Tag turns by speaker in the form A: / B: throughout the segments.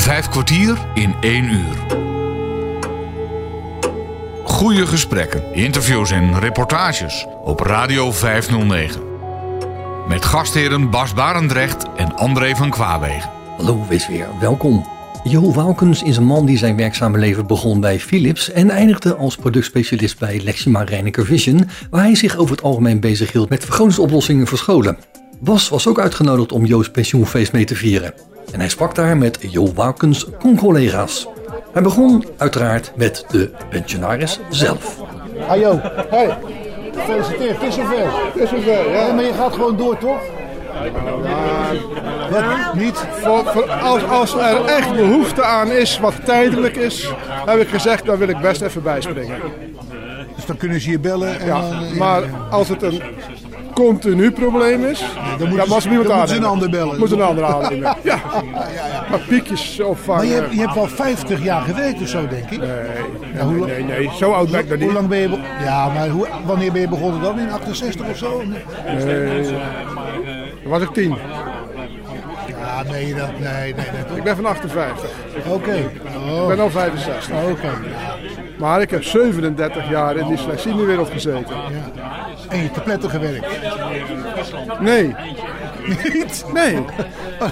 A: Vijf kwartier in één uur. Goede gesprekken, interviews en reportages op Radio 509. Met gastheren Bas Barendrecht en André van Kwaabegen.
B: Hallo, wees weer welkom. Jo Walkens is een man die zijn werkzame leven begon bij Philips en eindigde als productspecialist bij Lexima Reinecker Vision, waar hij zich over het algemeen bezig hield met vergroningsoplossingen voor scholen. Bas was ook uitgenodigd om Jo's pensioenfeest mee te vieren. En hij sprak daar met Jo Walkens con-collega's. Hij begon uiteraard met de pensionaris zelf.
C: Hallo, hey. Gefeliciteerd, het is zover. Het is zover, ja. Maar je gaat gewoon door, toch? Wat? Niet?
D: Voor, voor als, als er echt behoefte aan is wat tijdelijk is, heb ik gezegd, dan wil ik best even bijspringen.
C: Dus dan kunnen ze je bellen en
D: Ja,
C: eh,
D: maar als het een continu probleem is,
C: dan moeten
D: dan moet iemand
C: dan moeten ze een ander bellen.
D: Moet een ander aannemen. Ja. Maar piekjes opvangen.
C: Maar je hebt, je hebt wel 50 jaar gewerkt of zo, denk ik.
D: Nee,
C: Ja, hoe,
D: nee, nee, zo oud ben ik nog
C: hoe
D: niet.
C: lang ben je... Ja, maar hoe, wanneer ben je begonnen dan? In 68 of zo?
D: Nee, dan was ik tien.
C: Ja, nee, dat, nee, nee, nee.
D: Ik ben van 58.
C: Oké.
D: Ik
C: Oh,
D: ben al 65.
C: Oké.
D: Maar ik heb 37 jaar in die slechtziendewereld gezeten.
C: Ja. En je gewerkt.
D: Nee,
C: Niet?
D: nee.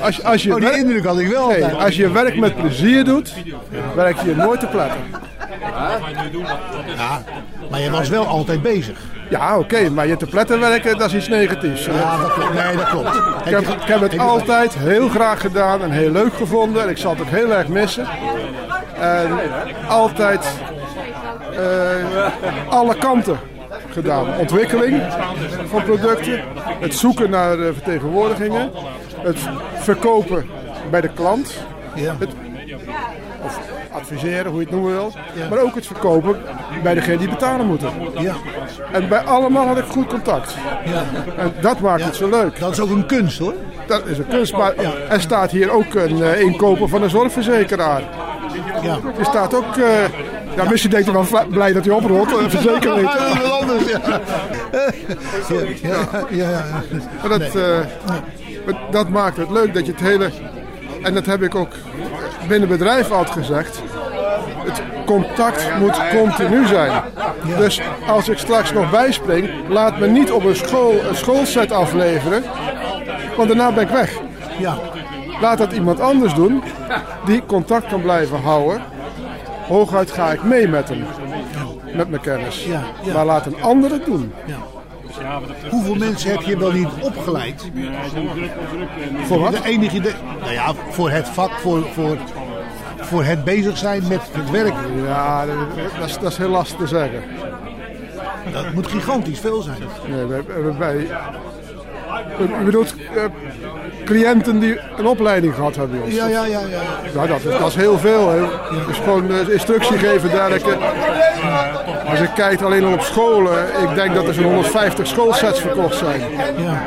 D: Als, je- als je
C: Oh, die indruk had ik wel
D: Nee, als je werk met plezier doet, werk je nooit te pletten.
C: Ja, maar je was wel altijd bezig.
D: Ja, oké, maar je te pletten werken, dat is iets negatiefs.
C: Ja, dat klopt. Nee, dat klopt.
D: Ik heb, ik heb het altijd heel graag gedaan en heel leuk gevonden. En ik zal het ook heel erg missen. En altijd eh, alle kanten gedaan. Ontwikkeling van producten, het zoeken naar eh, vertegenwoordigingen, het verkopen bij de klant,
C: Ja.
D: het, of adviseren, hoe je het noemen wil. Maar ook het verkopen bij degene die betalen moeten.
C: Ja.
D: En bij allemaal had ik goed contact.
C: Ja.
D: En dat maakt het zo leuk.
C: Dat is ook een kunst hoor.
D: Dat is een kunst, maar er staat hier ook een eh, inkoper van een zorgverzekeraar.
C: Ja.
D: Er staat ook, eh, ja, misschien denkt hij wel blij dat hij oprolt, een verzekering.
C: Ah, dat anders, ja. Ja, ja, ja.
D: Maar dat, eh, dat maakt het leuk dat je het hele, en dat heb ik ook binnen bedrijf altijd gezegd, het contact moet continu zijn. Dus als ik straks nog bijspring, laat me niet op een, school, een schoolset afleveren, want daarna ben ik weg.
C: ja.
D: Laat dat iemand anders doen, die contact kan blijven houden. Hooguit ga ik mee met hem, met mijn kennis. Maar laat een ander het doen.
C: Hoeveel mensen heb je wel niet opgeleid?
D: Voor wat?
C: De enige idee. Nou ja, voor het vak, voor, voor, voor het bezig zijn met het werk.
D: Ja, dat, dat is, dat is heel lastig te zeggen.
C: Dat moet gigantisch veel zijn.
D: Nee, wij- u bedoelt eh, cliënten die een opleiding gehad hebben bij ons?
C: Ja, ja, ja, ja.
D: Ja, dat, is, dat is heel veel. Hè. Dus gewoon eh, instructie geven dergelijke. Als ik kijk alleen al op scholen, ik denk dat er zo'n 150 schoolsets verkocht zijn.
C: ja.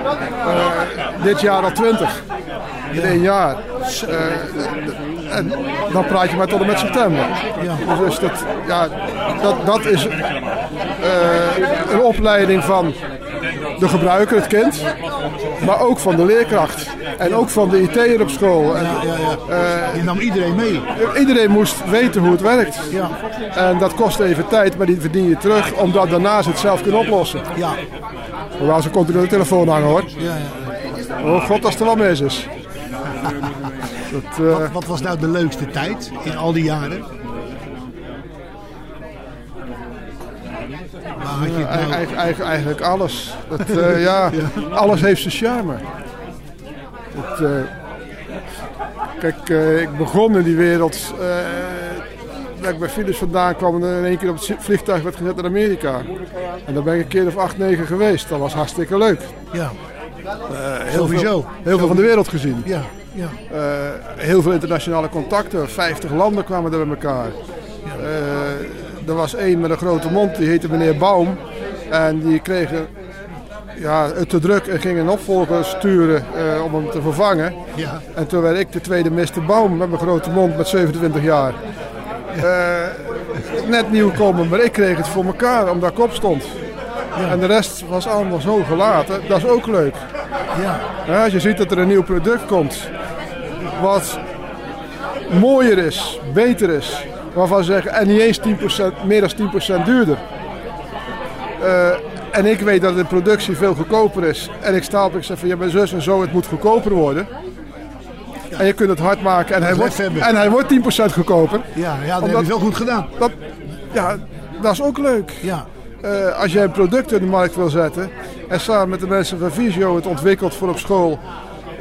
D: Eh, dit jaar al 20. In één jaar. En dan praat je maar tot en met september.
C: Ja.
D: Dus dat, ja, dat, dat is een opleiding van de gebruiker, het kind. Maar ook van de leerkracht. En ook van de IT'er op school. En,
C: ja. Je nam iedereen mee.
D: Iedereen moest weten hoe het werkt.
C: Ja.
D: En dat kost even tijd, maar die verdien je terug. Omdat daarna ze het zelf kunnen oplossen.
C: Ja,
D: Hoewel ze continu de telefoon hangen hoor.
C: ja, ja.
D: Oh god, als er mis is. Dat, eh,
C: Wat, wat was nou de leukste tijd in al die jaren? Had je het nou?
D: Eigen- eigen- eigenlijk alles. Dat, eh, ja, alles heeft zijn charme. Het, eh, kijk, eh, ik begon in die wereld. dat ik bij Philips vandaan kwam en in één keer op het vliegtuig werd gezet naar Amerika. En daar ben ik een keer of acht, negen geweest. Dat was hartstikke leuk.
C: Ja,
D: Heel
C: Sowieso.
D: Veel, heel veel van de wereld gezien.
C: ja, ja.
D: Heel veel internationale contacten. 50 landen kwamen er bij elkaar. Er was één met een grote mond, die heette meneer Baum. En die kregen ja, het te druk en ging een opvolger sturen eh, om hem te vervangen.
C: Ja.
D: En toen werd ik de tweede Mr. Baum met mijn grote mond met 27 jaar. Eh, net nieuwkomer, maar ik kreeg het voor elkaar omdat ik op stond. En de rest was allemaal zo gelaten. Dat is ook leuk.
C: ja.
D: Ja, als je ziet dat er een nieuw product komt, wat mooier is, beter is. Waarvan ze zeggen, en niet eens 10%, meer dan 10% duurder. Eh, en ik weet dat de productie veel goedkoper is. En ik sta op, ik zeg van, ja, mijn zus en zo, het moet goedkoper worden. En je kunt het hard maken en hij, wordt,
C: hebben.
D: en hij wordt 10% goedkoper.
C: Ja, ja dat heb je wel goed gedaan.
D: Dat, ja, dat is ook leuk.
C: Ja.
D: Eh, als jij een product in de markt wil zetten en samen met de mensen van Visio het ontwikkelt voor op school,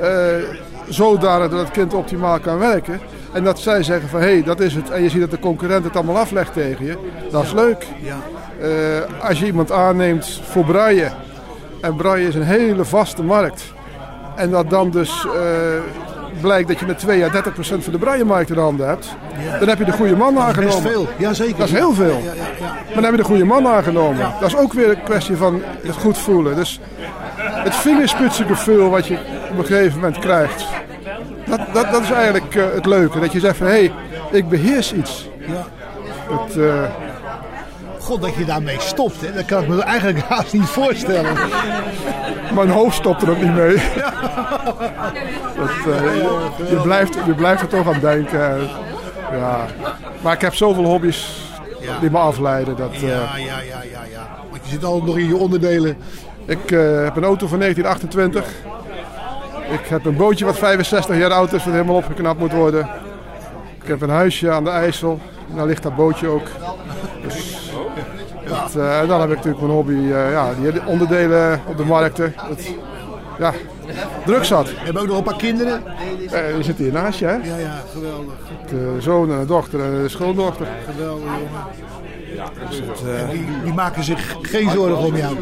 D: eh, zodanig dat het kind optimaal kan werken. En dat zij zeggen van hé, hey, dat is het. En je ziet dat de concurrent het allemaal aflegt tegen je. Dat is leuk.
C: Ja.
D: Eh, als je iemand aanneemt voor braille. En braille is een hele vaste markt. En dat dan dus eh, blijkt dat je met twee jaar 30% van de braille-markt in de handen hebt. Dan heb je de goede man aangenomen.
C: veel. Jazeker.
D: Dat is heel veel.
C: Ja, ja, ja.
D: Maar dan heb je de goede man aangenomen. Dat is ook weer een kwestie van het goed voelen. Dus het vingerspitsengevoel wat je op een gegeven moment krijgt. Dat, dat, dat is eigenlijk eh, het leuke. Dat je zegt van hé, hey, ik beheers iets.
C: Ja.
D: Het, eh,
C: God, dat je daarmee stopt, hè? dat kan ik me eigenlijk haast niet voorstellen.
D: mijn hoofd stopt er ook niet mee. Dat, eh, je, blijft, je blijft er toch aan denken. Ja. Maar ik heb zoveel hobby's die me afleiden. Dat,
C: Ja, ja, ja, ja, ja. Want je zit altijd nog in je onderdelen.
D: Ik heb een auto van 1928. Ik heb een bootje wat 65 jaar oud is, wat helemaal opgeknapt moet worden. Ik heb een huisje aan de IJssel. Daar ligt dat bootje ook. Dus, dat, eh, en dan heb ik natuurlijk mijn hobby, eh, ja, die onderdelen op de markten. Dat, ja, druk zat.
C: We hebben ook nog een paar kinderen.
D: Eh, je zit hier naast je, hè?
C: Ja, ja, geweldig.
D: De zoon en de dochter en de schoondochter.
C: Geweldig, jongen. En die, die maken zich geen zorgen om jou.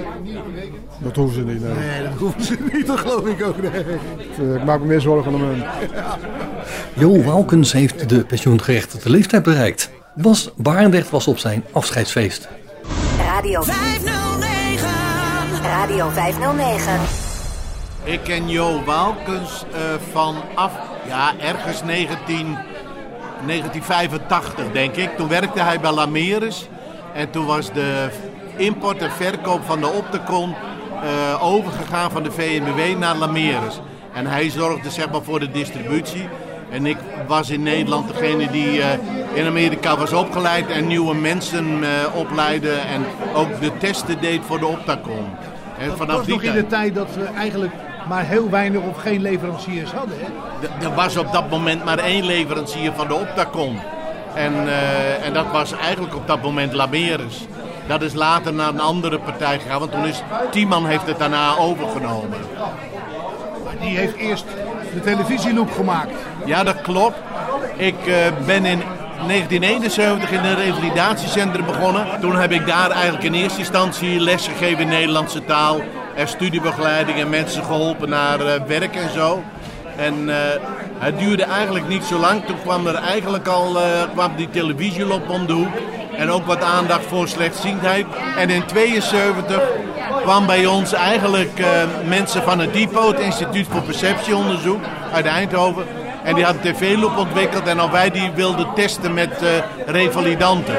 D: Dat hoeven ze niet. nee.
C: Nee, dat hoeven ze niet, dat geloof ik ook. Nee.
D: Eh, Ik maak me meer zorgen om hen.
B: Jo Walkens heeft de pensioengerechtigde leeftijd bereikt. Bas Barendrecht was op zijn afscheidsfeest.
E: Radio
F: 509.
E: Radio 509.
G: Ik ken Jo Walkens eh, vanaf ja, ergens 19, 1985, denk ik. Toen werkte hij bij Lameris. En toen was de import en verkoop van de Optecon eh, overgegaan van de VNBW naar Lameris. En hij zorgde zeg maar, voor de distributie. En ik was in Nederland degene die eh, in Amerika was opgeleid en nieuwe mensen eh, opleidde. En ook de testen deed voor de Optacon. En
C: Dat was nog in de tijd dat we eigenlijk maar heel weinig of geen leveranciers hadden. Hè?
G: Er was op dat moment maar één leverancier van de Optacon. En, eh, en dat was eigenlijk op dat moment Lameris. Dat is later naar een andere partij gegaan, want toen is Tiemann heeft het daarna overgenomen.
C: Die heeft eerst de televisieloop gemaakt.
G: Ja, dat klopt. Ik eh, ben in 1971 in een revalidatiecentrum begonnen. Toen heb ik daar eigenlijk in eerste instantie les gegeven in Nederlandse taal. En studiebegeleiding en mensen geholpen naar eh, werk en zo. En het duurde eigenlijk niet zo lang. Toen kwam er eigenlijk al eh, kwam die televisielop om de hoek. En ook wat aandacht voor slechtziendheid. En in 72 kwam bij ons eigenlijk eh, mensen van het DIPO, het Instituut voor Perceptieonderzoek uit Eindhoven. En die hadden tv-loop ontwikkeld en al wij die wilden testen met eh, revalidanten.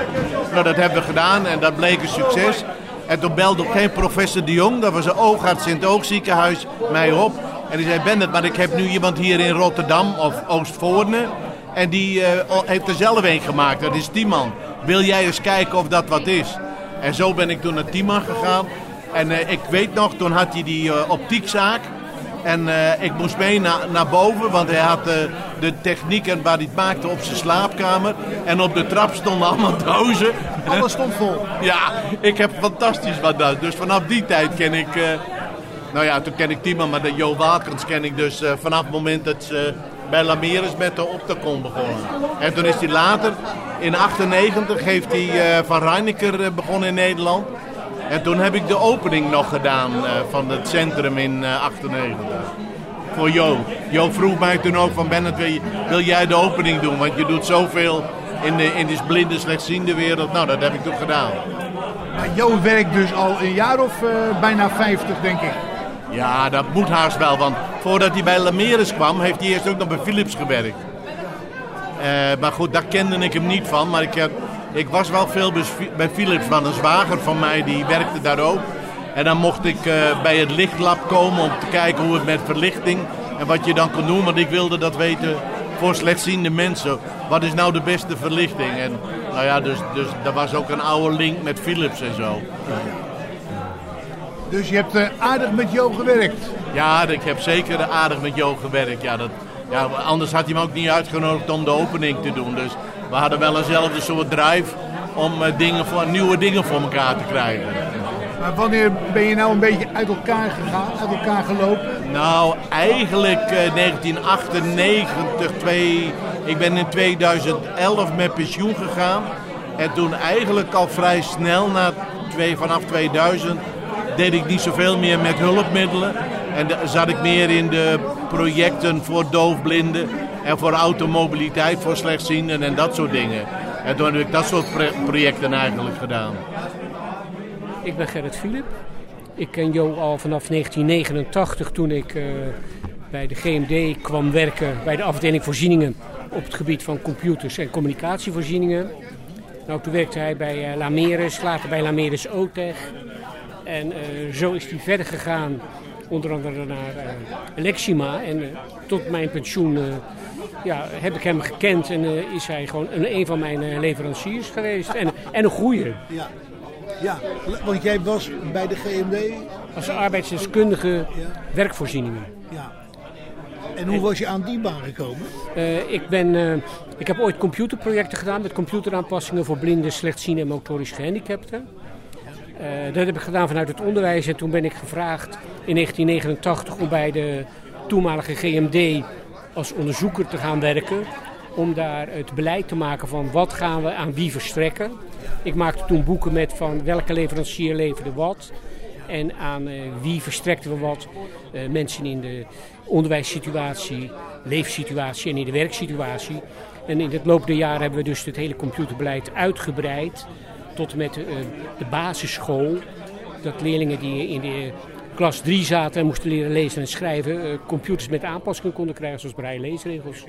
G: Nou, dat hebben we gedaan en dat bleek een succes. En toen belde geen professor de Jong, dat was een oogarts in het oogziekenhuis, mij op. En die zei, Bennett, maar ik heb nu iemand hier in Rotterdam of Oostvoorne. En die eh, heeft er zelf een gemaakt, dat is Tiemann. Wil jij eens kijken of dat wat is? En zo ben ik toen naar Tiemann gegaan. En eh, ik weet nog, toen had hij die eh, optiekzaak. En ik moest mee naar, naar boven, want hij had de technieken waar hij het maakte op zijn slaapkamer. En op de trap stonden allemaal dozen.
C: Alles stond vol.
G: Ja, ik heb fantastisch wat dat. Dus vanaf die tijd ken ik... nou ja, toen ken ik Tiemann, maar de Jo Walkens ken ik dus eh, vanaf het moment dat ze bij Lameris met de Optacon begonnen. En toen is hij later, in 98, heeft hij eh, van Reineker eh, begonnen in Nederland. En toen heb ik de opening nog gedaan van het centrum in eh 98. Voor Jo. Jo vroeg mij toen ook van Bennett, wil, jij de opening doen? Want je doet zoveel in de, in de blinde, slechtziende wereld. Nou, dat heb ik toen gedaan.
C: Jo werkt dus al een jaar of bijna 50, denk ik.
G: Ja, dat moet haast wel, want voordat hij bij Lameris kwam, heeft hij eerst ook nog bij Philips gewerkt. Eh, maar goed, daar kende ik hem niet van, maar ik, heb, ik was wel veel bij, Philips, want een zwager van mij die werkte daar ook. En dan mocht ik eh, bij het lichtlab komen om te kijken hoe het met verlichting en wat je dan kon doen, want ik wilde dat weten voor slechtziende mensen. Wat is nou de beste verlichting? En nou ja, dus, dus was ook een oude link met Philips en zo.
C: Dus je hebt eh, aardig met Jo gewerkt.
G: Ja, ik heb zeker aardig met Jo gewerkt. Ja, dat, ja, anders had hij me ook niet uitgenodigd om de opening te doen. Dus we hadden wel eenzelfde soort drive om eh, dingen voor, nieuwe dingen voor elkaar te krijgen.
C: Maar wanneer ben je nou een beetje uit elkaar gegaan, uit elkaar gelopen?
G: Nou, eigenlijk eh, 1998, twee, ik ben in 2011 met pensioen gegaan. En toen eigenlijk al vrij snel, na twee, vanaf 2000, deed ik niet zoveel meer met hulpmiddelen. En zat ik meer in de projecten voor doofblinden en voor automobiliteit voor slechtzienden en dat soort dingen. En toen heb ik dat soort projecten eigenlijk gedaan.
F: Ik ben Gerrit Philip. Ik ken Jo al vanaf 1989 toen ik eh, bij de GMD kwam werken bij de afdeling voorzieningen op het gebied van computers en communicatievoorzieningen. Nou, toen werkte hij bij eh, Lameres, later bij Lameres OTEG. En eh, zo is hij verder gegaan, onder andere naar eh, Lexima. En eh, tot mijn pensioen ja, heb ik hem gekend en is hij gewoon een, een van mijn leveranciers geweest. En, en een goeie.
C: Ja. Ja, want jij was bij de GMD.
F: Als arbeidsdeskundige werkvoorzieningen.
C: Ja. En hoe was je aan die baan gekomen?
F: Ik, ben, ik heb ooit computerprojecten gedaan met computeraanpassingen voor blinden, slechtzienden en motorisch gehandicapten. Eh, dat heb ik gedaan vanuit het onderwijs en toen ben ik gevraagd in 1989 om bij de toenmalige GMD als onderzoeker te gaan werken. Om daar het beleid te maken van wat gaan we aan wie verstrekken. Ik maakte toen boeken met van welke leverancier leverde wat. En aan eh, wie verstrekten we wat. Eh, mensen in de onderwijssituatie, leefsituatie en in de werksituatie. En in het loop der jaren hebben we dus het hele computerbeleid uitgebreid. Tot en met eh, de basisschool. Dat leerlingen die in de klas 3 zaten en moesten leren lezen en schrijven. eh, computers met aanpassingen konden krijgen zoals braille leesregels.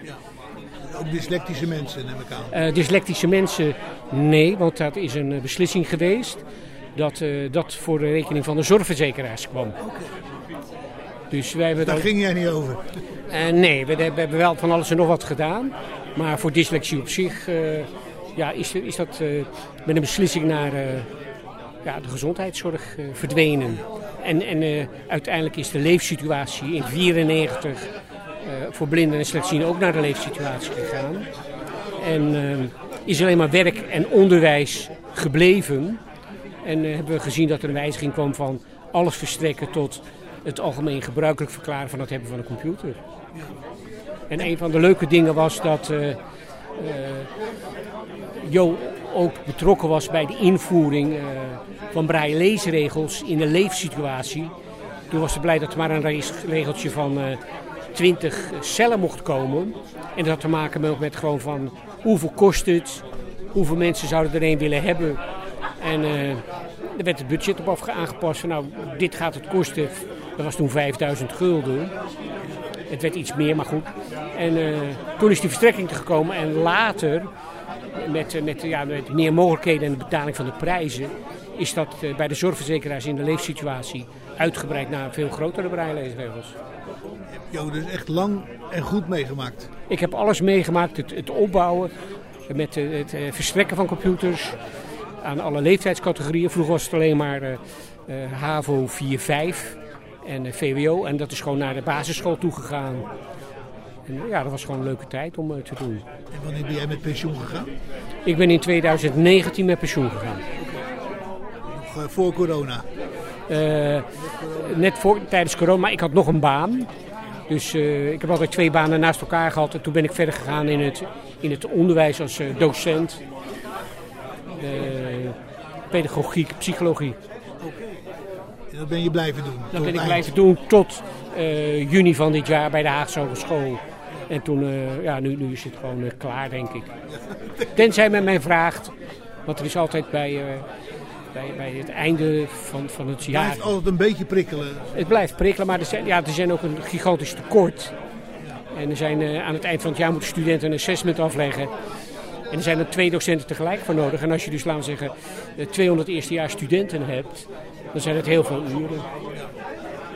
C: Ook dyslectische mensen, neem ik aan.
F: Eh, dyslectische mensen, nee, want dat is een beslissing geweest dat dat voor de rekening van de zorgverzekeraars kwam. Dus wij hebben
C: Daar
F: dat,
C: ging jij niet over.
F: Nee, we, we hebben wel van alles en nog wat gedaan. Maar voor dyslexie op zich ja, is, is dat met een beslissing naar eh, ja, de gezondheidszorg eh, verdwenen. En, en eh, uiteindelijk is de leefsituatie in 1994 voor blinden en slechtzienden ook naar de leefsituatie gegaan. En is alleen maar werk en onderwijs gebleven. En hebben we gezien dat er een wijziging kwam van alles verstrekken tot het algemeen gebruikelijk verklaren van het hebben van een computer. En een van de leuke dingen was dat eh, Jo ook betrokken was bij de invoering eh, van braille leesregels in de leefsituatie. Toen was ze blij dat er maar een regeltje van eh 20 cellen mocht komen. En dat had te maken met, met gewoon van hoeveel kost het, hoeveel mensen zouden er een willen hebben. En eh er werd het budget op aangepast van nou, dit gaat het kosten. Dat was toen 5000 gulden. Het werd iets meer, maar goed. En eh, toen is die verstrekking er gekomen en later, met, eh, met, ja, met meer mogelijkheden en de betaling van de prijzen, is dat eh, bij de zorgverzekeraars in de leefsituatie uitgebreid naar veel grotere breileesregels.
C: Jo, dus echt lang en goed meegemaakt.
F: Ik heb alles meegemaakt, het, het opbouwen, met eh, het eh, verstrekken van computers aan alle leeftijdscategorieën. Vroeger was het alleen maar eh, HAVO 4-5 en VWO en dat is gewoon naar de basisschool toegegaan. En eh, ja, dat was gewoon een leuke tijd om eh, te doen.
C: En wanneer ben jij met pensioen gegaan?
F: Ik ben in 2019 met pensioen gegaan.
C: Nog eh, voor corona.
F: Net voor, tijdens corona, maar ik had nog een baan. Dus ik heb altijd twee banen naast elkaar gehad. En toen ben ik verder gegaan in het, in het onderwijs als docent. Pedagogiek, psychologie.
C: En dat ben je blijven doen.
F: Dat ben ik
C: eind.
F: blijven doen tot juni van dit jaar bij de Haagse Hogeschool. En toen, eh, ja, nu, nu is het gewoon eh, klaar, denk ik. Tenzij men mij vraagt, want er is altijd bij, eh, bij, bij het einde van, van het jaar...
C: Blijft altijd een beetje prikkelen.
F: Het blijft prikkelen, maar er zijn, ja, er zijn ook een gigantisch tekort. En er zijn, eh, aan het eind van het jaar moeten studenten een assessment afleggen. En er zijn er twee docenten tegelijk voor nodig. En als je dus, laten we zeggen, eh, 200 eerstejaars studenten hebt, dan zijn het heel veel uren.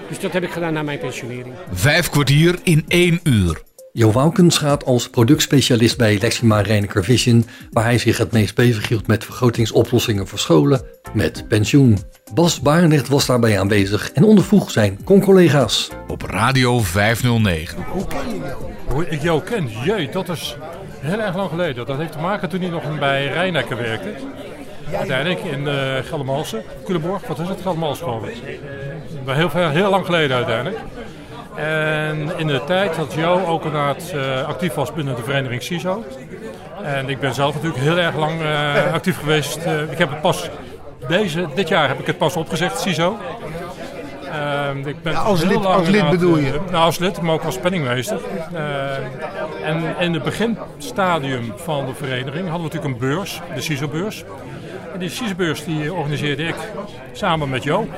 F: Dus dat heb ik gedaan na mijn pensionering.
A: Vijf kwartier in één uur.
B: Jo Waukens gaat als productspecialist bij Lexima Reinecker Vision, waar hij zich het meest bezighield met vergrotingsoplossingen voor scholen, met pensioen. Bas Barendrecht was daarbij aanwezig en ondervroeg zijn con-collega's.
A: Op Radio 509.
H: Hoe ik jou ken? Jee, dat is heel erg lang geleden. Dat heeft te maken toen hij nog bij Rijnecker werkte. Uiteindelijk in uh, Geldermalsen, Culemborg, wat is het? Geldermalsen geloof ik. Heel, veel, heel lang geleden uiteindelijk. En in de tijd dat Jo ook inderdaad uh, actief was binnen de vereniging CISO. En ik ben zelf natuurlijk heel erg lang uh, actief geweest. ik heb het pas, deze, dit jaar heb ik het pas opgezegd, CISO.
C: Uh, ik ben ja, als, lid, als lid bedoel je?
H: nou, als lid, maar ook als penningmeester. en in het beginstadium van de vereniging hadden we natuurlijk een beurs, de CISO-beurs. En die CISO-beurs die organiseerde ik samen met Jo.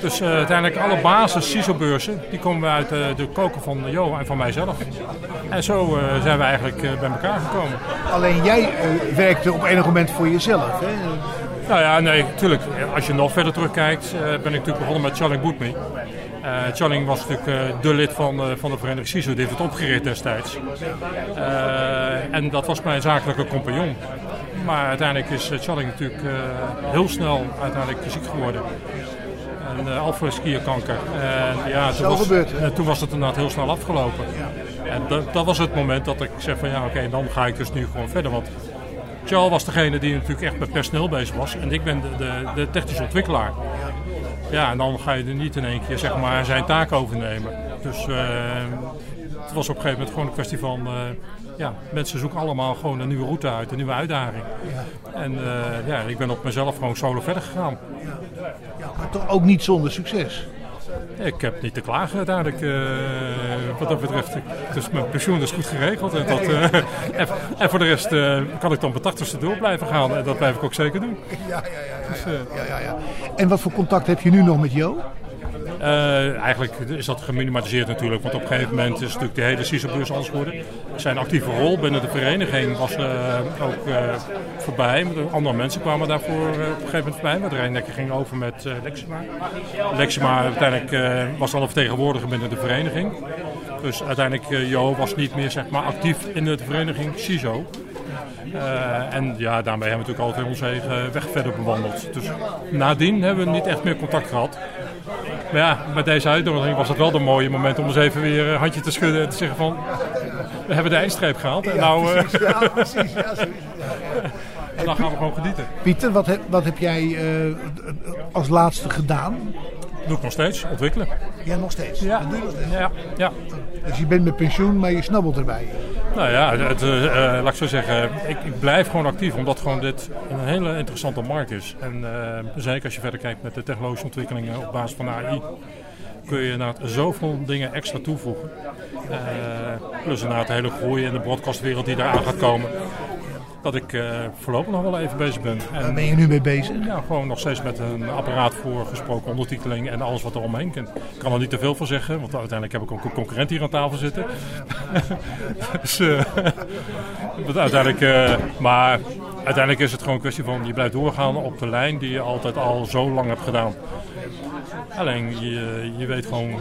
H: Dus uh, uiteindelijk alle basis CISO-beurzen, die komen uit uh, de koken van Jo en van mijzelf. En zo uh, zijn we eigenlijk bij elkaar gekomen.
C: Alleen jij werkte op enig moment voor jezelf, hè?
H: Nou ja, nee, natuurlijk. Als je nog verder terugkijkt, ben ik natuurlijk begonnen met Charling Bootme. Uh, Charling was natuurlijk uh, de lid van, uh, van de Vereniging CISO, die heeft het opgericht destijds. en dat was mijn zakelijke compagnon. Maar uiteindelijk is Charling natuurlijk heel snel uiteindelijk ziek geworden. En uh, alvleesklierkanker. En ja, toen was, en toen was het inderdaad heel snel afgelopen. En dat, dat was het moment dat ik zei van ja oké, dan ga ik dus nu gewoon verder. Want Charles was degene die natuurlijk echt met personeel bezig was. En ik ben de, de, de technische ontwikkelaar. Ja, en dan ga je er niet in één keer zeg maar, zijn taak overnemen. Dus uh, het was op een gegeven moment gewoon een kwestie van... Uh, ja, mensen zoeken allemaal gewoon een nieuwe route uit, een nieuwe uitdaging. Ja. En uh, ja, ik ben op mezelf gewoon solo verder gegaan.
C: Ja. ja, maar toch ook niet zonder succes.
H: Ik heb niet te klagen uiteindelijk uh, wat dat betreft. Dus mijn pensioen is goed geregeld. En, dat, uh, en, en, voor de rest kan ik dan op 80 door blijven gaan. En dat blijf ik ook zeker doen. Ja, ja,
C: ja. Dus, ja, ja, ja. En wat voor contact heb je nu nog met Jo?
H: Uh, eigenlijk is dat geminimaliseerd natuurlijk, want op een gegeven moment is natuurlijk de hele CISO-beurs alles geworden. Zijn actieve rol binnen de vereniging was uh, ook uh, voorbij. Andere mensen kwamen daarvoor op een gegeven moment voorbij. Maar de Rijnnekker ging over met Lexima. Lexima uiteindelijk was dan een vertegenwoordiger binnen de vereniging. Dus uiteindelijk Jo was niet meer zeg maar, actief in de vereniging CISO. En ja, daarmee hebben we natuurlijk altijd onze eigen weg verder bewandeld. Dus nadien hebben we niet echt meer contact gehad. Maar ja, met deze uitnodiging was het wel een mooie moment om eens even weer een handje te schudden en te zeggen van... We hebben de eindstreep gehaald. En ja, nou, precies, uh, ja, precies. Ja, en dan gaan we gewoon genieten.
C: Pieter, wat heb, wat heb jij uh, als laatste gedaan?
H: doe ik nog steeds, ontwikkelen.
C: Ja, nog steeds?
H: Ja. doe je nog steeds? Ja, ja.
C: Dus je bent met pensioen, maar je snabbelt erbij?
H: Nou ja, het, uh, laat ik zo zeggen, ik, ik, blijf gewoon actief omdat gewoon dit een hele interessante markt is. En uh, zeker als je verder kijkt met de technologische ontwikkelingen op basis van AI kun je inderdaad zoveel dingen extra toevoegen. Plus inderdaad de hele groei in de broadcastwereld die daar aan gaat komen dat ik uh, voorlopig nog wel even bezig ben.
C: En, Waar ben je nu mee bezig?
H: Ja, gewoon nog steeds met een apparaat voor gesproken ondertiteling en alles wat er omheen kent. Ik kan er niet te veel van zeggen, want uiteindelijk heb ik ook een concurrent hier aan tafel zitten. dus, uh, uiteindelijk, uh, maar uiteindelijk is het gewoon een kwestie van je blijft doorgaan op de lijn die je altijd al zo lang hebt gedaan. Alleen je, je weet gewoon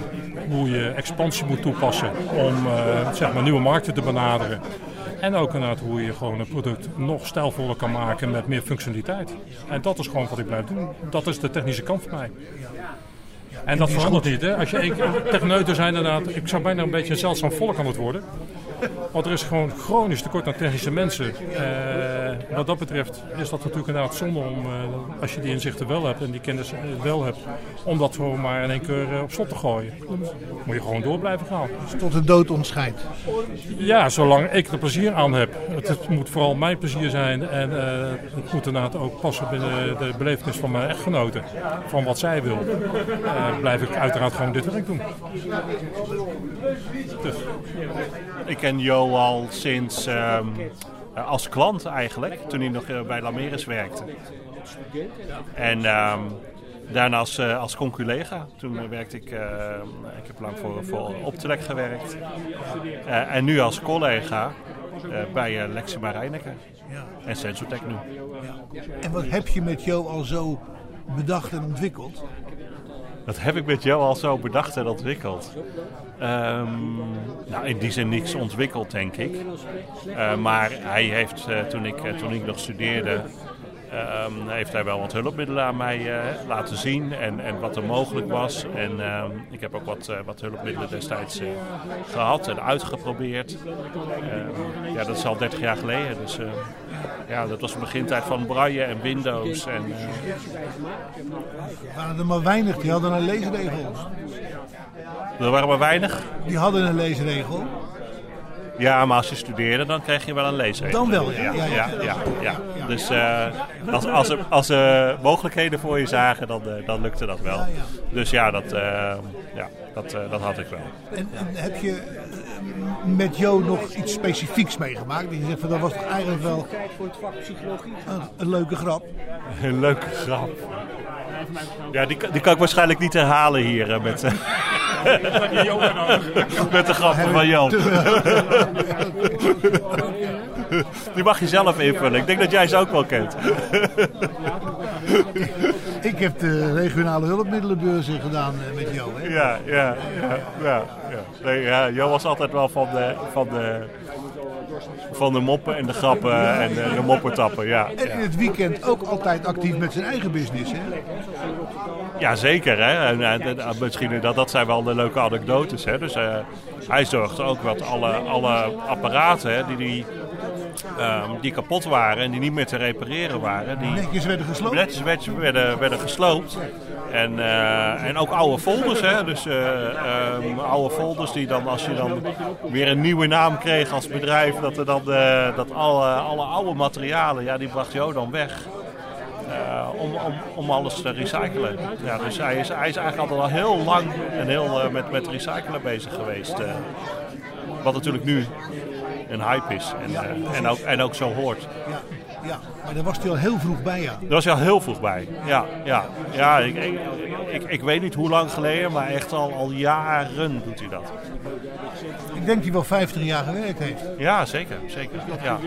H: hoe je expansie moet toepassen om zeg maar nieuwe markten te benaderen. En ook inderdaad hoe je gewoon een product nog stijlvoller kan maken met meer functionaliteit. En dat is gewoon wat ik blijf doen. Dat is de technische kant van mij. En dat verandert niet. Hè? Als je techneuten zijn inderdaad, ik zou bijna een beetje een zeldzaam volk aan het worden. Want er is gewoon chronisch tekort aan technische mensen. Uh, wat dat betreft is dat natuurlijk inderdaad zonde om, uh, als je die inzichten wel hebt en die kennis wel hebt, om dat gewoon maar in één keer op slot te gooien. Dan moet je gewoon door blijven gaan.
C: Tot de dood ontscheidt.
H: Ja, zolang ik er plezier aan heb. Het, het moet vooral mijn plezier zijn en het moet inderdaad ook passen binnen de belevenis van mijn echtgenoten. Van wat zij wil. blijf ik uiteraard gewoon dit werk doen.
I: Dus. Ik ken Jo al sinds um, als klant eigenlijk, toen hij nog bij Lameris werkte. En um, daarna als, uh, als conculega. Toen werkte ik, uh, ik heb lang voor, voor Optelec gewerkt. Uh, en nu als collega bij Lexima Rijnecker ja. en Sensotech nu. Ja.
C: En wat heb je met Jo al zo bedacht en ontwikkeld?
I: Dat heb ik met jou al zo bedacht en ontwikkeld. Ehm, nou, in die zin niets ontwikkeld, denk ik. Uh, maar hij heeft, uh, toen, ik, uh, toen ik nog studeerde, Um, heeft hij wel wat hulpmiddelen aan mij uh, laten zien en, en wat er mogelijk was. En um, ik heb ook wat, uh, wat hulpmiddelen destijds uh, gehad en uitgeprobeerd. Um, ja, dat is al 30 jaar geleden. Dus ja, dat was de begintijd van Braille en Windows. En,
C: waren er maar weinig die hadden een leesregel?
I: Er waren maar weinig?
C: Die hadden een leesregel.
I: Ja, maar als je studeerde, dan kreeg je wel een leesregel.
C: Dan wel, ja.
I: Ja, ja, ja, ja. Dus uh, als, als, er, als er mogelijkheden voor je zagen, dan, uh, dan lukte dat wel. Dus ja, dat, uh, ja, dat, dat had ik wel.
C: En, en heb je met Jo nog iets specifieks meegemaakt? Dat je zegt van dat was toch eigenlijk wel een, een leuke grap?
I: Een leuke grap. Ja, die, die kan ik waarschijnlijk niet herhalen hier met, met de grappen van Jan. Die mag je zelf invullen. Ik denk dat jij ze ook wel kent.
C: Ik heb de regionale hulpmiddelenbeurs gedaan met jou. Hè?
I: Ja, ja, ja. ja, ja. Ja. Jo was altijd wel van de, van de, van de moppen en de grappen en de, de moppentappen. Ja,
C: en in het weekend ook altijd actief met zijn eigen business. Hè?
I: Ja, zeker. Hè? En, en, misschien dat, dat zijn wel de leuke anekdotes. Hè? Dus uh, hij zorgde ook dat alle, alle apparaten hè, die, die, um, die kapot waren en die niet meer te repareren waren. Die
C: netjes werden gesloopt.
I: Netjes werden, werden, werden gesloopt. En, uh, en ook oude folders. Hè? Dus uh, um, oude folders die dan, als je dan weer een nieuwe naam kreeg als bedrijf, dat, er dan, uh, dat alle, alle oude materialen, ja, die bracht Jo dan weg. Uh, om, om, om alles te recyclen. Ja, dus hij is, hij is eigenlijk altijd al heel lang en heel uh, met, met recyclen bezig geweest. Uh, wat natuurlijk nu een hype is en, ja, en, ook, en ook zo hoort.
C: Ja, ja, maar daar was hij al heel vroeg bij, ja.
I: Daar was hij al heel vroeg bij, ja. ja, ja ik, ik, ik, ik weet niet hoe lang geleden, maar echt al, al jaren doet hij dat.
C: Ik denk dat hij wel 50 jaar gewerkt heeft.
I: Ja, zeker. zeker. Ja.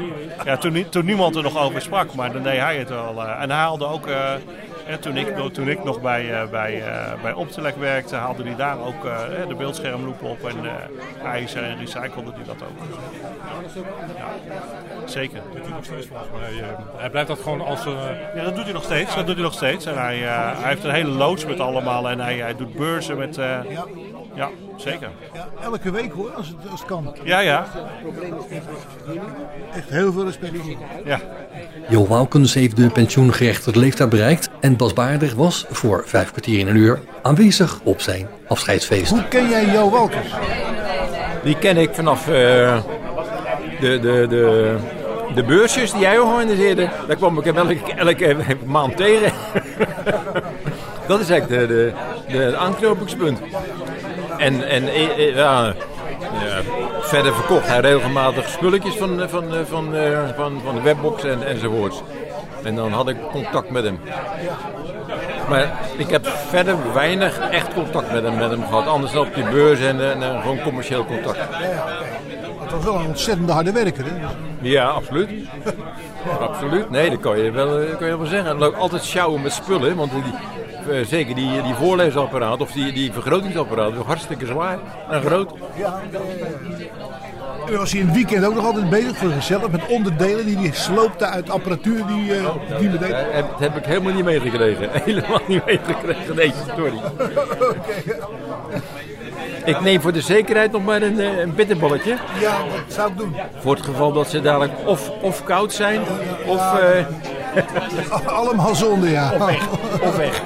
I: Ja, toen, toen niemand er nog over sprak, maar dan deed hij het wel. Uh, en hij haalde ook, uh, toen, ik, toen ik nog bij, uh, bij, bij Optelec werkte, haalde hij daar ook de beeldschermloop op. En ijzer en recyclede hij dat ook. Ja, zeker.
H: Dat doet hij nog steeds volgens mij. hij blijft dat gewoon als...
I: Ja, dat doet hij nog steeds. Dat doet hij nog steeds. En hij, hij heeft een hele loods met allemaal en hij, hij doet beurzen met... ja. ja, zeker.
C: Ja, elke week hoor, als het, als het kan.
I: Ja, ja.
C: Echt heel veel respect.
I: Ja.
B: Jo Walkens heeft de pensioengerechtigde leeftijd bereikt en Bas Baarder was voor vijf kwartier in een uur aanwezig op zijn afscheidsfeest.
C: Hoe ken jij Jo Walkens?
J: Die ken ik vanaf uh, de, de, de, de beursjes die jij organiseerde. Daar kwam ik hem elke, elke maand tegen. Dat is eigenlijk de, de, de aanknopingspunt. En, en ja, ja, verder verkocht hij regelmatig spulletjes van, van, van, van, van de webbox en, enzovoorts. En dan had ik contact met hem. Maar ik heb verder weinig echt contact met hem, met hem gehad. Anders dan op die beurs en, en, en gewoon commercieel contact.
C: Het was wel een ontzettende harde werker, hè?
J: Ja, absoluut. absoluut. Nee, dat kan je wel, kan je wel zeggen. Altijd sjouwen met spullen, want die, uh, zeker die, die voorleesapparaat of die, die vergrotingsapparaat is hartstikke zwaar en groot.
C: Ja, hier in het weekend ook nog altijd bezig voor zichzelf met onderdelen die hij sloopte uit apparatuur die, uh, die deden.
J: Dat heb ik helemaal niet meegekregen. Helemaal niet meegekregen, story.
C: okay.
J: Ik neem voor de zekerheid nog maar een, een bitterbolletje.
C: Ja, dat zou ik doen.
J: Voor het geval dat ze dadelijk of, of koud zijn, of...
C: Uh, Allemaal zonde, ja.
J: Of weg. Of weg.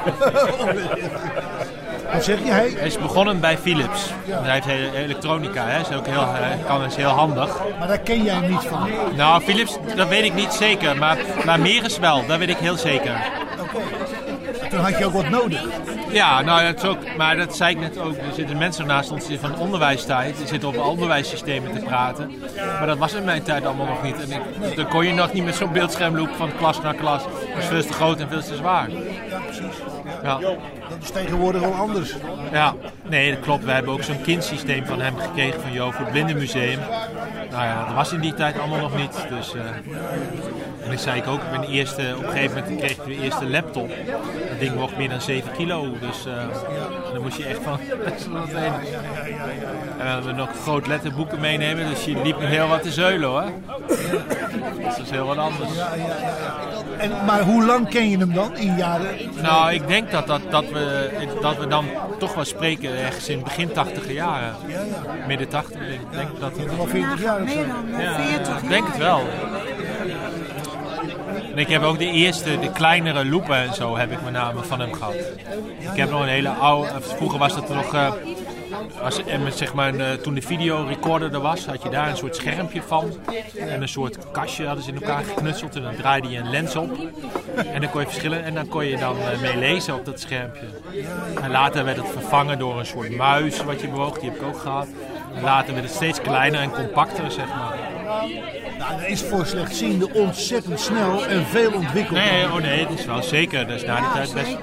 C: Wat zeg je? Hij?
K: hij is begonnen bij Philips. Ja. Hij heeft elektronica, hè. Is ook heel, kan, is heel handig.
C: Maar daar ken jij hem niet van?
K: Nou, Philips, dat weet ik niet zeker. Maar, maar Meris wel, dat weet ik heel zeker.
C: Oké. Okay. Toen had je ook wat nodig.
K: Ja, nou, dat is ook, maar dat zei ik net ook. Er zitten mensen naast ons van onderwijstijd. Die zitten over onderwijssystemen te praten. Maar dat was in mijn tijd allemaal nog niet. En ik, dan kon je nog niet met zo'n beeldschermloop van klas naar klas. Dat is veel te groot en veel te zwaar.
C: Ja, precies.
K: Ja.
C: Dat is tegenwoordig wel anders.
K: Ja, nee, dat klopt. We hebben ook zo'n kindsysteem van hem gekregen van Jo voor het Blindenmuseum. Nou ja, dat was in die tijd allemaal nog niet. Dus, eh, en ik zei ik ook, mijn eerste, op een gegeven moment kreeg ik de eerste laptop. Dat ding woog meer dan 7 kilo. Dus uh, dan moest je echt van En dan hadden we nog groot letterboeken meenemen. Dus je liep heel wat te zeulen hoor. dat is heel wat anders.
C: En, maar hoe lang ken je hem dan in jaren?
K: Nou, ik denk dat, dat, dat, we, dat we dan toch wel spreken ergens in begin 80 jaren. Midden 80. Ik denk dat
C: al 40 jaar of zo.
K: ja, ik denk het wel. En ik heb ook de eerste, de kleinere loepen en zo, heb ik met name van hem gehad. Ik heb nog een hele oude, vroeger was dat nog, uh, was, en zeg maar, uh, toen de videorecorder er was, had je daar een soort schermpje van. En een soort kastje hadden ze in elkaar geknutseld en dan draaide je een lens op. En dan kon je verschillen en dan kon je dan uh, mee lezen op dat schermpje. En later werd het vervangen door een soort muis wat je bewoog, die heb ik ook gehad. Later werd het steeds kleiner en compacter, zeg maar.
C: Nou, dat is voor slechtzienden ontzettend snel en veel ontwikkeld.
K: Nee, oh nee, dat is wel zeker. Dat is na die tijd best.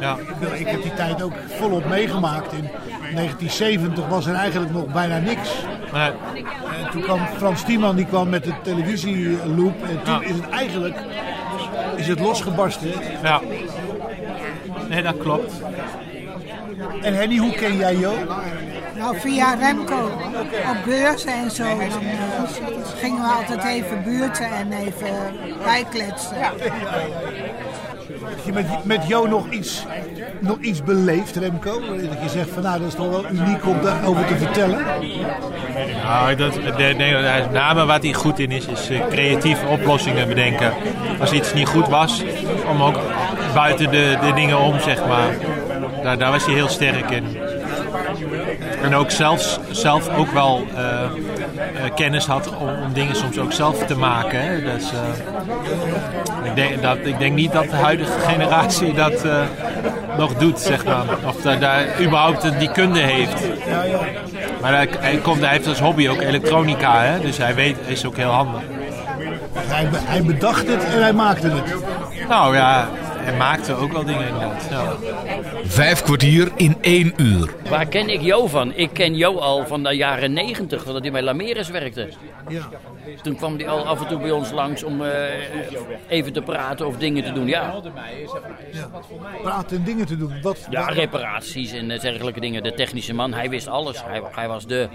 C: Ja. Ik, ik heb die tijd ook volop meegemaakt. In 1970 was er eigenlijk nog bijna niks.
K: Nee.
C: En toen kwam Frans Tiemann die kwam met de televisieloop. En toen
K: Ja.
C: is het eigenlijk is het losgebarsten.
K: Ja. Nee, dat klopt.
C: En Henny, hoe ken jij Jo?
L: Nou, via Remco. Op beurzen en zo. Dan eh, gingen we altijd even buurten en even bijkletsen.
C: Heb je met, met Jo nog iets, nog iets beleefd, Remco? Dat je zegt van nou, dat is toch wel uniek om daarover te vertellen.
K: Nou, dat, de, nee, met name wat hij goed in is, is eh, creatieve oplossingen bedenken. Als iets niet goed was, om ook buiten de, de dingen om, zeg maar. Daar, daar was hij heel sterk in. En ook zelfs, zelf ook wel eh, eh, kennis had om, om dingen soms ook zelf te maken. Hè. Dus, eh, ik, denk, dat, ik denk niet dat de huidige generatie dat nog doet, zeg maar. Of daar, daar überhaupt die kunde heeft. Maar hij, hij, komt, hij heeft als hobby ook elektronica, hè? dus hij weet, is ook heel handig.
C: Hij, hij bedacht het en hij maakte het.
K: Nou ja, hij maakte ook wel dingen inderdaad. Ja.
A: Vijf kwartier in één uur.
M: Waar ken ik Jo van? Ik ken Jo al van de jaren negentig, dat hij bij Lameres werkte.
C: Ja.
M: Toen kwam hij al af en toe bij ons langs om eh, even te praten of dingen te doen. Ja,
C: Praten en dingen te doen. Wat,
M: ja reparaties en eh, dergelijke dingen. De technische man, hij wist alles. Hij, hij was de,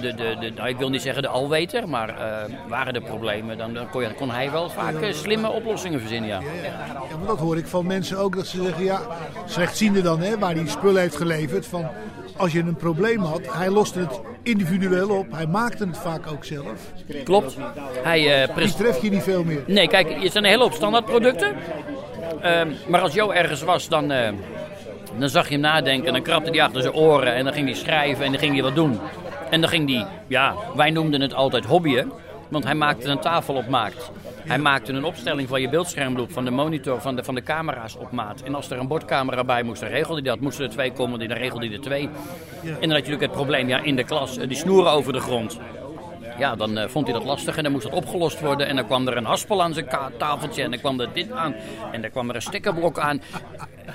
M: de, de, de, nou, ik wil niet zeggen de alweter, maar eh, waren er problemen, dan, dan kon, kon hij wel vaak slimme oplossingen verzinnen. Ja.
C: Ja, maar dat hoor ik van mensen ook, dat ze zeggen, ja, slechtziende dan, hè, waar hij spullen heeft geleverd, van als je een probleem had, hij loste het individueel op, hij maakte het vaak ook zelf.
M: Klopt. Hij, eh,
C: Die tref je niet veel meer.
M: Nee, kijk, het zijn een hele hoop standaardproducten. Ehm, maar als Jo ergens was, dan, eh, dan zag je hem nadenken. Dan krabde hij achter zijn oren en dan ging hij schrijven en dan ging hij wat doen. En dan ging hij, ja, wij noemden het altijd hobbyen. Want hij maakte een tafel op maat. Hij maakte een opstelling van je beeldschermloop, van de monitor, van de, van de camera's op maat. En als er een bordcamera bij moest, dan regelde hij dat. Moesten er twee komen, dan regelde hij er twee. En dan had je natuurlijk het probleem ja, in de klas, eh, die snoeren over de grond. Ja, dan eh, vond hij dat lastig en dan moest dat opgelost worden. En dan kwam er een haspel aan zijn tafeltje en dan kwam er dit aan. En dan kwam er een stekkerblok aan.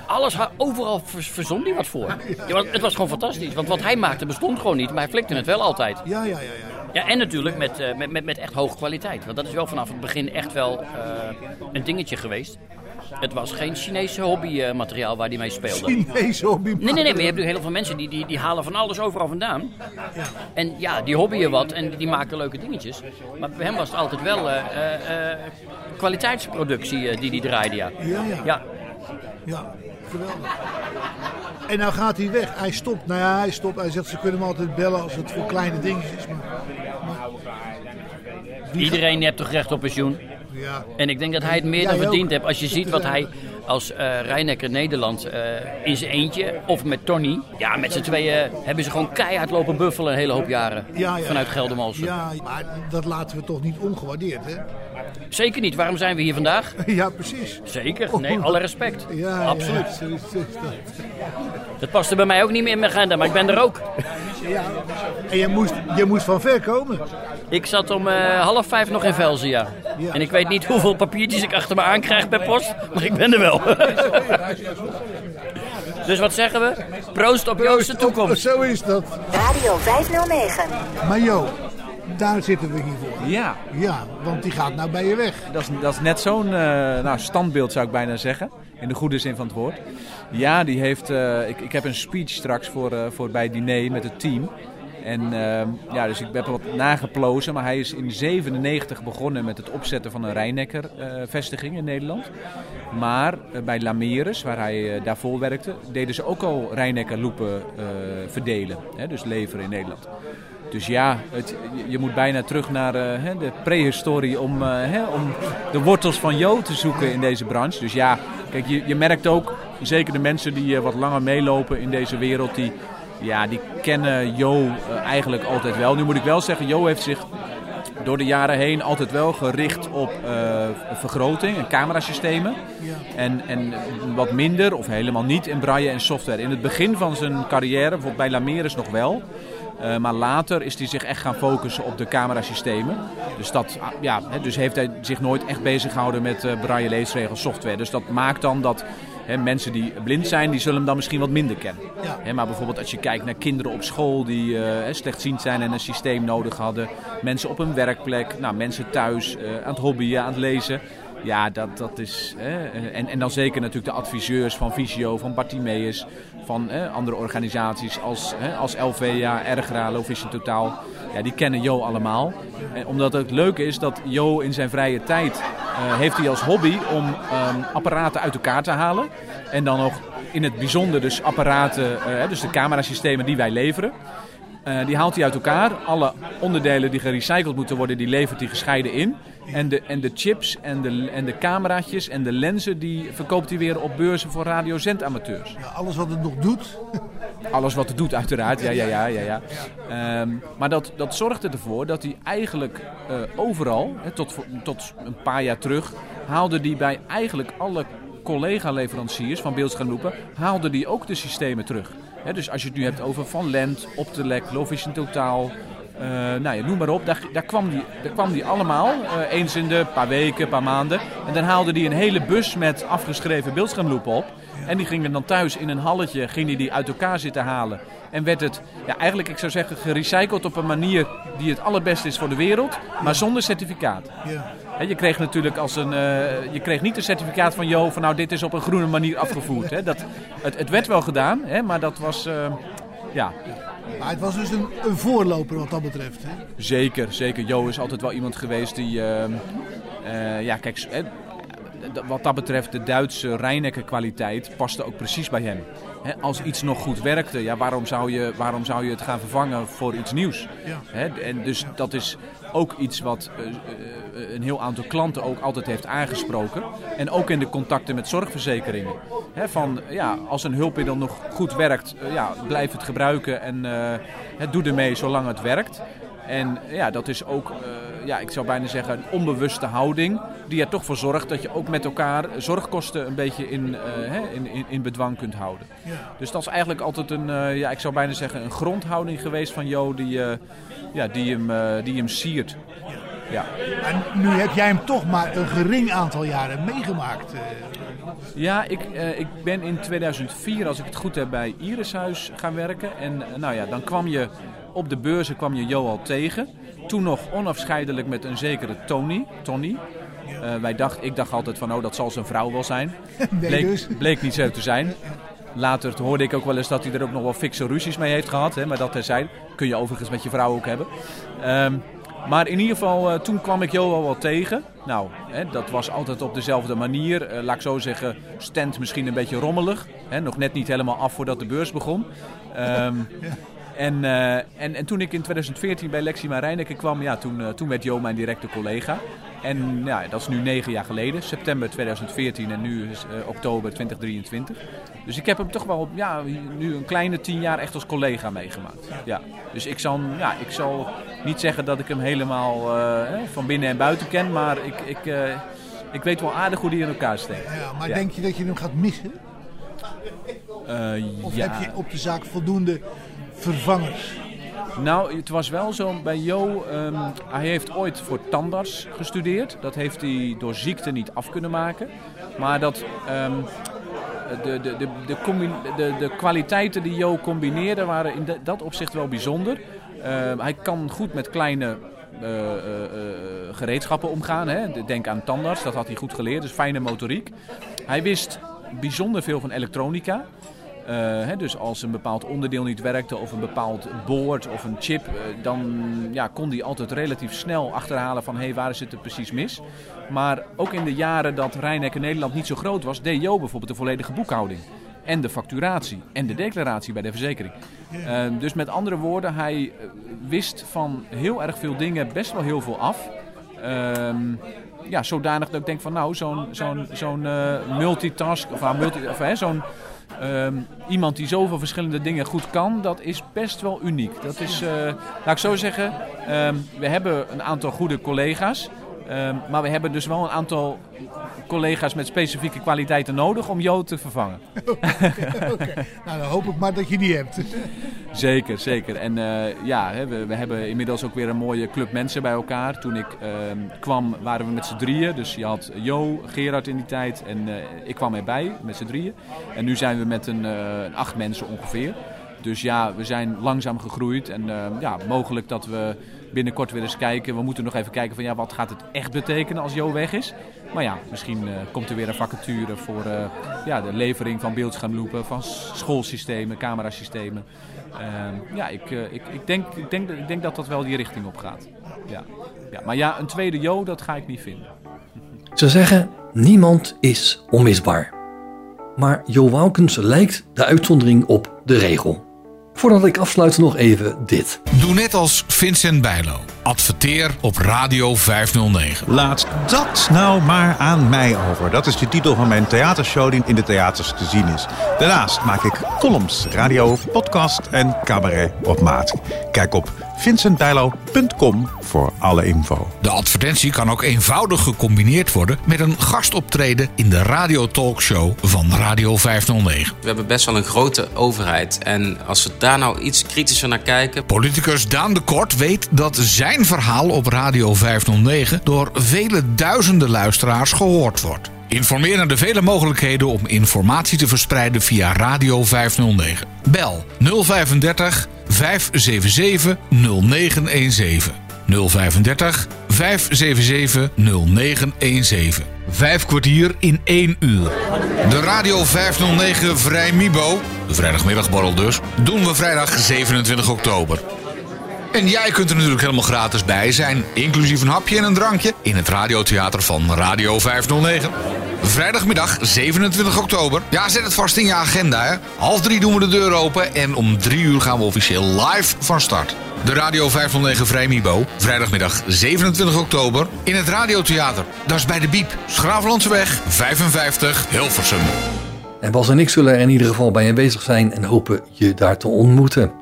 M: Alles, overal ver- verzon hij wat voor. Ja, het was gewoon fantastisch. Want wat hij maakte bestond gewoon niet, maar hij flikte het wel altijd.
C: Ja, ja, ja. ja.
M: Ja, en natuurlijk met, eh, met, met, met echt hoge kwaliteit. Want dat is wel vanaf het begin echt wel eh, een dingetje geweest. Het was geen Chinese hobbymateriaal waar hij mee speelde.
C: Chinese hobby.
M: Nee, nee, nee, maar je hebt nu heel veel mensen die, die, die halen van alles overal vandaan. En ja, die hobbyen wat en die maken leuke dingetjes. Maar bij hem was het altijd wel eh, kwaliteitsproductie die die draaide, ja.
C: Ja, ja.
M: Ja,
C: Ja, geweldig. En nou gaat hij weg. Hij stopt. Nou ja, hij stopt. Hij zegt ze kunnen hem altijd bellen als het voor kleine dingen is. Maar,
M: iedereen heeft toch recht op pensioen?
C: ja.
M: En ik denk dat hij het meer dan verdiend heeft. Als je ziet wat hij als Rijnecker Nederland eh, in zijn eentje, of met Tony. Ja, met z'n tweeën hebben ze gewoon keihard lopen buffelen een hele hoop jaren.
C: Ja, ja,
M: vanuit. Geldermalsen.
C: Ja, maar dat laten we toch niet ongewaardeerd, hè?
M: Zeker niet. Waarom zijn we hier vandaag?
C: Ja, precies.
M: Zeker. Nee, alle respect.
C: Ja,
M: Absoluut.
C: Ja, dat.
M: Dat paste bij mij ook niet meer in mijn agenda, maar ik ben er ook.
C: En je moest, je moest van ver komen.
M: Ik zat om eh, half vijf nog in Velzen, ja. En ik weet niet hoeveel papiertjes ik achter me aankrijg per post, maar ik ben er wel. dus wat zeggen we? Proost op Joost de toekomst.
C: Zo is dat.
E: Radio 509.
C: Maar Jo, daar zitten we hier voor.
N: Ja.
C: Ja, want die gaat nou bij je weg.
N: Dat is, dat is net zo'n eh, nou, standbeeld, zou ik bijna zeggen. In de goede zin van het woord. Ja, die heeft. eh, ik, ik heb een speech straks voor, eh, voor bij het diner met het team. En eh, ja, dus ik heb wat nageplozen. Maar hij is in 97 begonnen met het opzetten van een Rijnecker-vestiging in Nederland. Maar bij Lameres, waar hij daarvoor werkte, deden ze ook al Rijnecker-loepen eh, verdelen. Hè, dus leveren in Nederland. Dus ja, het, je- moet bijna terug naar eh, de prehistorie om, eh, hè, om de wortels van Jo te zoeken in deze branche. Dus ja, kijk, je, je merkt ook, zeker de mensen die eh, wat langer meelopen in deze wereld, die, ja, die kennen Jo eigenlijk altijd wel. Nu moet ik wel zeggen, Jo heeft zich door de jaren heen altijd wel gericht op vergroting en camerasystemen. En, en wat minder of helemaal niet in braille en software. In het begin van zijn carrière, bijvoorbeeld bij Lameres nog wel. Eh, maar later is hij zich echt gaan focussen op de camerasystemen. Dus, dat, ah, ja, dus heeft hij zich nooit echt bezig gehouden met eh braille leesregels software. Dus dat maakt dan dat mensen die blind zijn, die zullen hem dan misschien wat minder kennen.
C: Ja.
N: Maar bijvoorbeeld als je kijkt naar kinderen op school die eh, slechtziend zijn en een systeem nodig hadden. Mensen op een werkplek, nou, mensen thuis aan het hobbyen, aan het lezen. Ja, dat, dat is. En, en dan zeker natuurlijk de adviseurs van Visio, van Bartimeus, van andere organisaties als, hè, als LVA, Ergra, Low Vision Totaal. Ja, die kennen Jo allemaal. Omdat het leuke is dat Jo in zijn vrije tijd eh, heeft hij als hobby om ehm, apparaten uit elkaar te halen. En dan ook in het bijzonder dus apparaten, eh, dus de camerasystemen die wij leveren. Eh, die haalt hij uit elkaar. Alle onderdelen die gerecycled moeten worden, die levert hij gescheiden in. En de, en de chips en de, en de cameraatjes en de lenzen, die verkoopt hij weer op beurzen voor radiozendamateurs.
C: Ja, alles wat het nog doet.
N: Alles wat het doet, uiteraard. Ja, ja, ja, ja. ja. Ehm, maar dat, dat zorgde ervoor dat hij eigenlijk eh, overal, tot, tot een paar jaar terug, haalde hij bij eigenlijk alle collega-leveranciers van beeldschermloepen, haalde die ook de systemen terug. Dus als je het nu hebt over Van Lent, Optelec, Lovision Totaal, eh, nou ja, noem maar op. Daar, daar, kwam die, daar kwam die allemaal, eh, eens in de paar weken, paar maanden. En dan haalde die een hele bus met afgeschreven beeldschermloepen op. En die gingen dan thuis in een halletje, ging die, die uit elkaar zitten halen. En werd het, ja, eigenlijk ik zou zeggen, gerecycled op een manier die het allerbeste is voor de wereld, maar zonder certificaat.
C: Ja.
N: Je kreeg natuurlijk als een, eh, je kreeg niet een certificaat van Jo van nou dit is op een groene manier afgevoerd. Dat, het, het werd wel gedaan, maar dat was, ja,
C: Maar het was dus een, een voorloper wat dat betreft. Hè?
N: Zeker, zeker. Jo is altijd wel iemand geweest die, ehm, eh, ja kijk, wat dat betreft de Duitse Rijnecker kwaliteit paste ook precies bij hem. Als iets nog goed werkte, ja, waarom, zou je, waarom zou je het gaan vervangen voor iets nieuws?
C: Ja.
N: En dus dat is ook iets wat eh, eh, een heel aantal klanten ook altijd heeft aangesproken. En ook in de contacten met zorgverzekeringen. Van, ja, als een hulpmiddel nog goed werkt, eh, ja, blijf het gebruiken en het doe ermee zolang het werkt. En ja, dat is ook, ja, ik zou bijna zeggen, een onbewuste houding. Die er toch voor zorgt dat je ook met elkaar zorgkosten een beetje in, eh, hè, in, in, in bedwang kunt houden.
C: Ja.
N: Dus dat is eigenlijk altijd een, eh, ja, ik zou bijna zeggen, een grondhouding geweest van Jo die, eh, ja, die, hem, die hem siert. Ja.
C: En nu heb jij hem toch maar een gering aantal jaren meegemaakt.
N: Ja, ik, ik ben in 2004, als ik het goed heb, bij Irishuis gaan werken. En nou ja, dan kwam je op de beurzen kwam je Jo al tegen. Toen nog onafscheidelijk met een zekere Tony. Tony. Eh, wij dacht, ik dacht altijd van, oh, dat zal zijn vrouw wel zijn. Bleek,
C: dus.
N: bleek niet zo te zijn. Later hoorde ik ook wel eens dat hij er ook nog wel fikse ruzies mee heeft gehad. Hè, maar dat terzijde. Kun je overigens met je vrouw ook hebben. Ehm, maar in ieder geval, eh, toen kwam ik Jo al wel tegen. Nou, hè, dat was altijd op dezelfde manier. Eh, laat ik zo zeggen, stand misschien een beetje rommelig. Hè, nog net niet helemaal af voordat de beurs begon. Ehm, en, eh, en, en toen ik in 2014 bij Lexima Rijnecker kwam, ja, toen, eh, toen werd Jo mijn directe collega. En ja, dat is nu negen jaar geleden, september 2014 en nu is eh, oktober 2023. Dus ik heb hem toch wel ja, nu een kleine tien jaar echt als collega meegemaakt. Ja. Dus ik zal, ja, ik zal niet zeggen dat ik hem helemaal van binnen en buiten ken, maar ik, ik, ik weet wel aardig hoe die in elkaar steekt.
C: Ja, maar
N: Ja.
C: denk je dat je hem gaat missen? Of
N: ja.
C: heb je op de zaak voldoende vervangers?
N: Nou, het was wel zo bij Jo. ehm, hij heeft ooit voor tandarts gestudeerd. Dat heeft hij door ziekte niet af kunnen maken. Maar dat, ehm, de, de, de, de, de, kwaliteiten die Jo combineerde waren in dat opzicht wel bijzonder. Ehm, hij kan goed met kleine eh, eh, eh, gereedschappen omgaan. Hè. Denk aan tandarts, dat had hij goed geleerd. Dus fijne motoriek. Hij wist bijzonder veel van elektronica. Uh, hè, dus als een bepaald onderdeel niet werkte of een bepaald boord of een chip, uh, dan ja, kon hij altijd relatief snel achterhalen van hé, hey, waar zit het precies mis. Maar ook in de jaren dat Rijnek in Nederland niet zo groot was, deed Jo bijvoorbeeld de volledige boekhouding. En de facturatie en de declaratie bij de verzekering. Uh, dus met andere woorden, hij wist van heel erg veel dingen best wel heel veel af. Ehm, ja, zodanig dat ik denk van nou, zo'n zo'n zo'n multitask, of, uh, multi, of zo'n Um, iemand die zoveel verschillende dingen goed kan, dat is best wel uniek. Dat is, uh, laat ik zo zeggen, um, we hebben een aantal goede collega's. Um, maar we hebben dus wel een aantal collega's met specifieke kwaliteiten nodig om Jo te vervangen.
C: Oké, okay. nou dan hoop ik maar dat je die hebt.
N: zeker, zeker. En uh, ja, we, we, hebben inmiddels ook weer een mooie club mensen bij elkaar. Toen ik uh, kwam waren we met z'n drieën. Dus je had Jo, Gerard in die tijd en uh, ik kwam erbij met z'n drieën. En nu zijn we met een, een acht mensen ongeveer. Dus ja, we zijn langzaam gegroeid en ja, mogelijk dat we binnenkort weer eens kijken. We moeten nog even kijken van ja, wat gaat het echt betekenen als Jo weg is. Maar ja, misschien uh, komt er weer een vacature voor uh, ja, de levering van beeldschermloepen, van schoolsystemen, camerasystemen. Uh, ja, ik, uh, ik, ik, denk, ik, denk, ik denk dat dat wel die richting op gaat. Ja. Ja, maar ja, een tweede Jo, dat ga ik niet vinden.
B: Ze zeggen, niemand is onmisbaar. Maar Jo Waukens lijkt de uitzondering op de regel. Voordat ik afsluit nog even dit.
A: Doe net als Vincent Bijlo. Adverteer op Radio 509.
O: Laat dat nou maar aan mij over. Dat is de titel van mijn theatershow die in de theaters te zien is. Daarnaast maak ik columns, radio, podcast en cabaret op maat. Kijk op vincentbijlo.com voor alle info.
A: De advertentie kan ook eenvoudig gecombineerd worden met een gastoptreden in de radiotalkshow van Radio 509.
P: We hebben best wel een grote overheid en als we daar nou iets kritischer naar kijken.
A: Politicus Daan de Kort weet dat zijn verhaal op Radio 509 door vele duizenden luisteraars gehoord wordt. Informeer naar de vele mogelijkheden om informatie te verspreiden via Radio 509. Bel 035 577 0917. 035 577 0917. Vijf kwartier in één uur. De Radio 509 Vrij Mibo, de vrijdagmiddagborrel dus, doen we vrijdag 27 oktober. En jij kunt er natuurlijk helemaal gratis bij zijn, inclusief een hapje en een drankje, in het radiotheater van Radio 509. Vrijdagmiddag 27 oktober. Ja, zet het vast in je agenda. Hè. Half drie doen we de deur open en om drie uur gaan we officieel live van start. De Radio 509 Vrijmibo. Vrijdagmiddag 27 oktober in het Radiotheater. Dat is bij de Biep. Schravenlandseweg 55 Hilversum.
B: En Bas en ik zullen er in ieder geval bij je bezig zijn en hopen je daar te ontmoeten.